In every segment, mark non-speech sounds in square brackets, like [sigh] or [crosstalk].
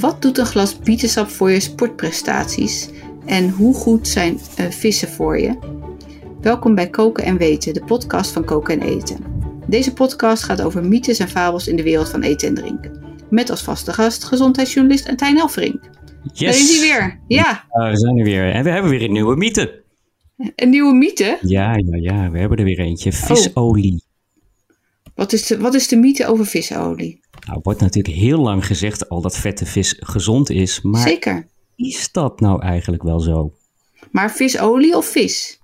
Wat doet een glas bietensap voor je sportprestaties? En hoe goed zijn uh, vissen voor je? Welkom bij Koken en Weten, de podcast van Koken en Eten. Deze podcast gaat over mythes en fabels in de wereld van eten en drinken. Met als vaste gast gezondheidsjournalist Antijn Elfrink. Yes. Daar is hij weer. Ja. Uh, we zijn er weer. En we hebben weer een nieuwe mythe. Een nieuwe mythe? Ja, ja, ja. We hebben er weer eentje. Visolie. Wat is de, wat is de mythe over visolie? Nou, wordt natuurlijk heel lang gezegd al dat vette vis gezond is. Maar Zeker. is dat nou eigenlijk wel zo? Maar visolie of vis?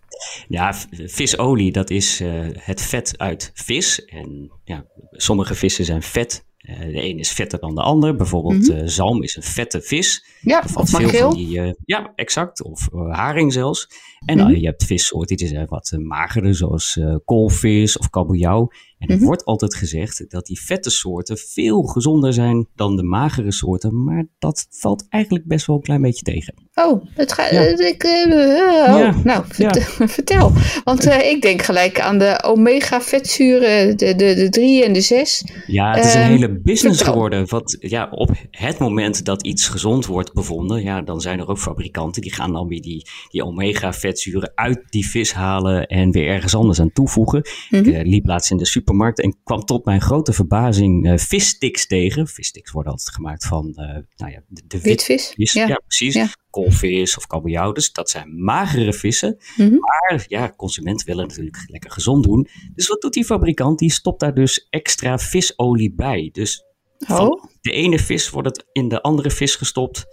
Ja, visolie, dat is uh, het vet uit vis. En ja, sommige vissen zijn vet. Uh, de een is vetter dan de ander. Bijvoorbeeld mm -hmm. uh, zalm is een vette vis. Ja, of veel die, Ja, exact. Of haring zelfs. En mm -hmm. je hebt vissoorten die zijn wat magerder, zoals koolvis of kabeljauw. En er mm -hmm. wordt altijd gezegd dat die vette soorten veel gezonder zijn dan de magere soorten. Maar dat valt eigenlijk best wel een klein beetje tegen. Oh, het gaat. Ja. Ik, uh, oh. ja. Nou, vertel. Ja. vertel. [laughs] Want uh, ik denk gelijk aan de omega-vetzuren, de, de, de drie en de zes. Ja, het is een uh, hele business vertel. geworden. Want ja, op het moment dat iets gezond wordt bevonden, ja, dan zijn er ook fabrikanten die gaan dan weer die, die omega-vetzuren uit die vis halen en weer ergens anders aan toevoegen. Mm -hmm. Ik liep laatst in de supermarkt en kwam tot mijn grote verbazing uh, vissticks tegen. Vissticks worden altijd gemaakt van uh, nou ja, de, de witvis. Wit ja. ja. precies. Ja. Koolvis of kabeljauw. Dus dat zijn magere vissen. Mm -hmm. Maar ja, consumenten willen natuurlijk lekker gezond doen. Dus wat doet die fabrikant? Die stopt daar dus extra visolie bij. Dus oh. van de ene vis wordt het in de andere vis gestopt.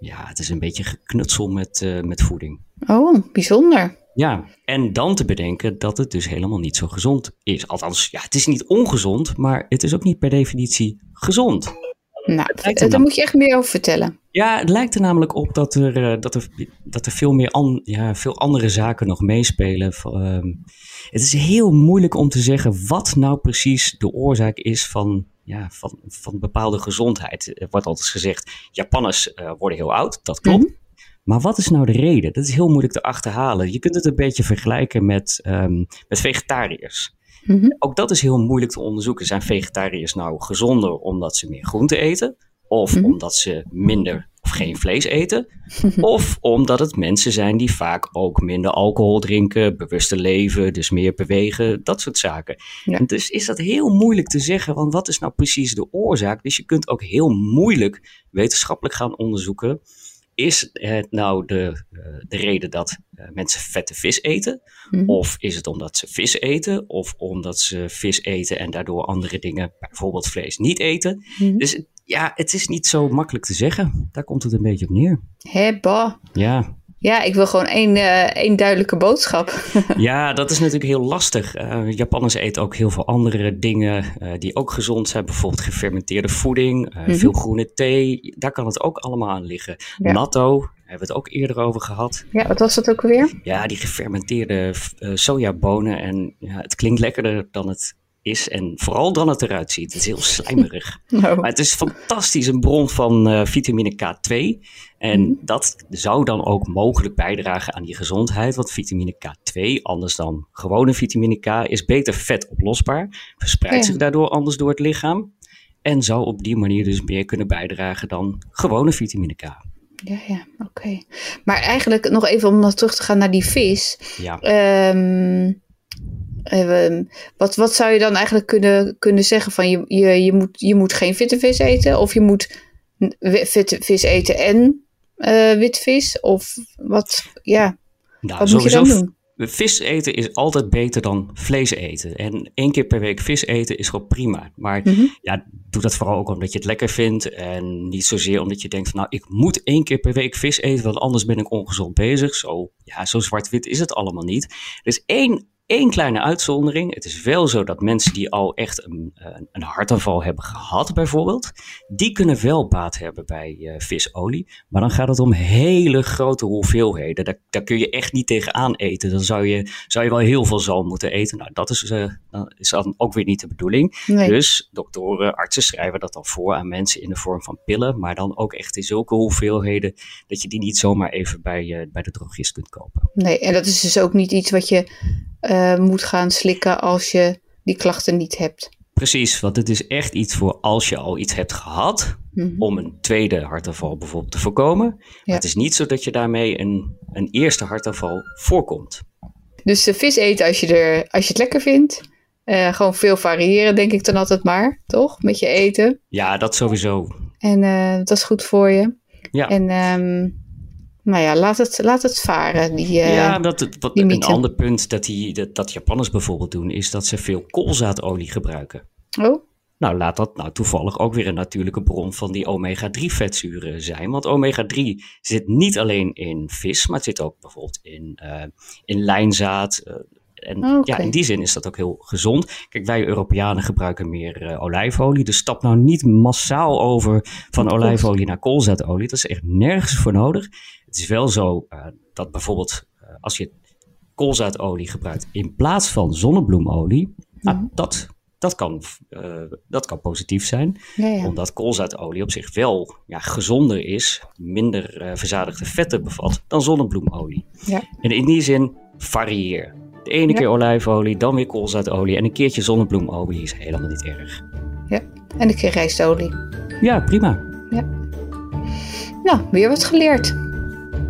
Ja, het is een beetje geknutsel met, uh, met voeding. Oh, bijzonder. Ja, en dan te bedenken dat het dus helemaal niet zo gezond is. Althans, ja, het is niet ongezond, maar het is ook niet per definitie gezond. Nou, daar nou, moet je echt meer over vertellen. Ja, het lijkt er namelijk op dat er, uh, dat er, dat er veel, meer an, ja, veel andere zaken nog meespelen. Uh, het is heel moeilijk om te zeggen wat nou precies de oorzaak is van, ja, van, van bepaalde gezondheid. Er wordt altijd gezegd, Japanners uh, worden heel oud, dat klopt. Mm -hmm. Maar wat is nou de reden? Dat is heel moeilijk te achterhalen. Je kunt het een beetje vergelijken met, um, met vegetariërs. Mm -hmm. Ook dat is heel moeilijk te onderzoeken. Zijn vegetariërs nou gezonder omdat ze meer groente eten? Of mm -hmm. omdat ze minder of geen vlees eten? [laughs] of omdat het mensen zijn die vaak ook minder alcohol drinken, bewuster leven, dus meer bewegen, dat soort zaken. Ja. En dus is dat heel moeilijk te zeggen, want wat is nou precies de oorzaak? Dus je kunt ook heel moeilijk wetenschappelijk gaan onderzoeken is het nou de, de reden dat uh, mensen vette vis eten? Mm. Of is het omdat ze vis eten? Of omdat ze vis eten en daardoor andere dingen, bijvoorbeeld vlees, niet eten? Mm. Dus ja, het is niet zo makkelijk te zeggen. Daar komt het een beetje op neer. Hebba. Ja. Ja, ik wil gewoon één, uh, één duidelijke boodschap. [laughs] ja, dat is natuurlijk heel lastig. Uh, Japanners eten ook heel veel andere dingen uh, die ook gezond zijn. Bijvoorbeeld gefermenteerde voeding, mm -hmm. veel groene thee. Daar kan het ook allemaal aan liggen. Ja. Natto, daar hebben we het ook eerder over gehad. Ja, wat was dat ook alweer? Ja, die gefermenteerde sojabonen. En ja, het klinkt lekkerder dan het is en vooral dan het eruit ziet. Het is heel slijmerig. [laughs] Oh. Maar het is fantastisch een bron van uh, vitamine K2. En mm. dat zou dan ook mogelijk bijdragen aan die gezondheid. Want vitamine K2, anders dan gewone vitamine K, is beter vetoplosbaar. Verspreidt ja. zich daardoor anders door het lichaam. En zou op die manier dus meer kunnen bijdragen dan gewone vitamine K. Ja, ja, oké. Okay. Maar eigenlijk nog even om nog terug te gaan naar die vis. Ja. Um, uh, wat, wat zou je dan eigenlijk kunnen, kunnen zeggen van je, je, je, moet, je moet geen witte vis eten of je moet witte vis eten en uh, wit vis of wat, ja, nou, wat moet je dan doen? Vis eten is altijd beter dan vlees eten. En één keer per week vis eten is gewoon prima. Maar Mhm. mm -hmm. ja, doe dat vooral ook omdat je het lekker vindt. En niet zozeer omdat je denkt van nou, ik moet één keer per week vis eten, want anders ben ik ongezond bezig. Zo, ja, zo zwart-wit is het allemaal niet. Er is één Eén kleine uitzondering. Het is wel zo dat mensen die al echt een, een, een hartaanval hebben gehad, bijvoorbeeld, die kunnen wel baat hebben bij uh, visolie. Maar dan gaat het om hele grote hoeveelheden. Daar, daar, kun je echt niet tegenaan eten. Dan zou je, zou je wel heel veel zalm moeten eten. Nou, dat is, uh, is dan ook weer niet de bedoeling. Nee. Dus doktoren, artsen schrijven dat dan voor aan mensen in de vorm van pillen. Maar dan ook echt in zulke hoeveelheden dat je die niet zomaar even bij, uh, bij de drogist kunt kopen. Nee, en dat is dus ook niet iets wat je uh, moet gaan slikken als je die klachten niet hebt. Precies, want het is echt iets voor als je al iets hebt gehad, Mhm. om een tweede hartaanval bijvoorbeeld te voorkomen. Maar het is niet zo dat je daarmee een, een eerste hartaanval voorkomt. Dus de vis eten als je, er, als je het lekker vindt. Eh, gewoon veel variëren, denk ik dan altijd maar, toch? Met je eten. Ja, dat sowieso. En eh, dat is goed voor je. Ja. En ehm, nou ja, laat het, laat het varen. Die, eh, ja, dat, het- wat, die een ander punt dat, die, dat, dat Japanners bijvoorbeeld doen, is dat ze veel koolzaadolie gebruiken. Oh, Nou, laat dat nou toevallig ook weer een natuurlijke bron van die omega-3 vetzuren zijn. Want omega-3 zit niet alleen in vis, maar het zit ook bijvoorbeeld in, eh, in lijnzaad. eh, en ja, in die zin is dat ook heel gezond. Kijk, wij Europeanen gebruiken meer eh, olijfolie. Dus stap nou niet massaal over van olijfolie naar koolzaadolie. Dat is echt nergens voor nodig. Het is wel zo eh, dat bijvoorbeeld eh, als je koolzaadolie gebruikt in plaats van zonnebloemolie, nou, Mhm. dat, dat, kan, eh, dat kan positief zijn. ja, ja. Omdat koolzaadolie op zich wel ja, gezonder is, minder verzadigde vetten bevat dan zonnebloemolie. Ja. En in die zin varieer. De ene Ja. keer olijfolie, dan weer koolzaadolie en een keertje zonnebloemolie is helemaal niet erg. En een keer rijstolie. Ja, prima. Nou, weer wat geleerd.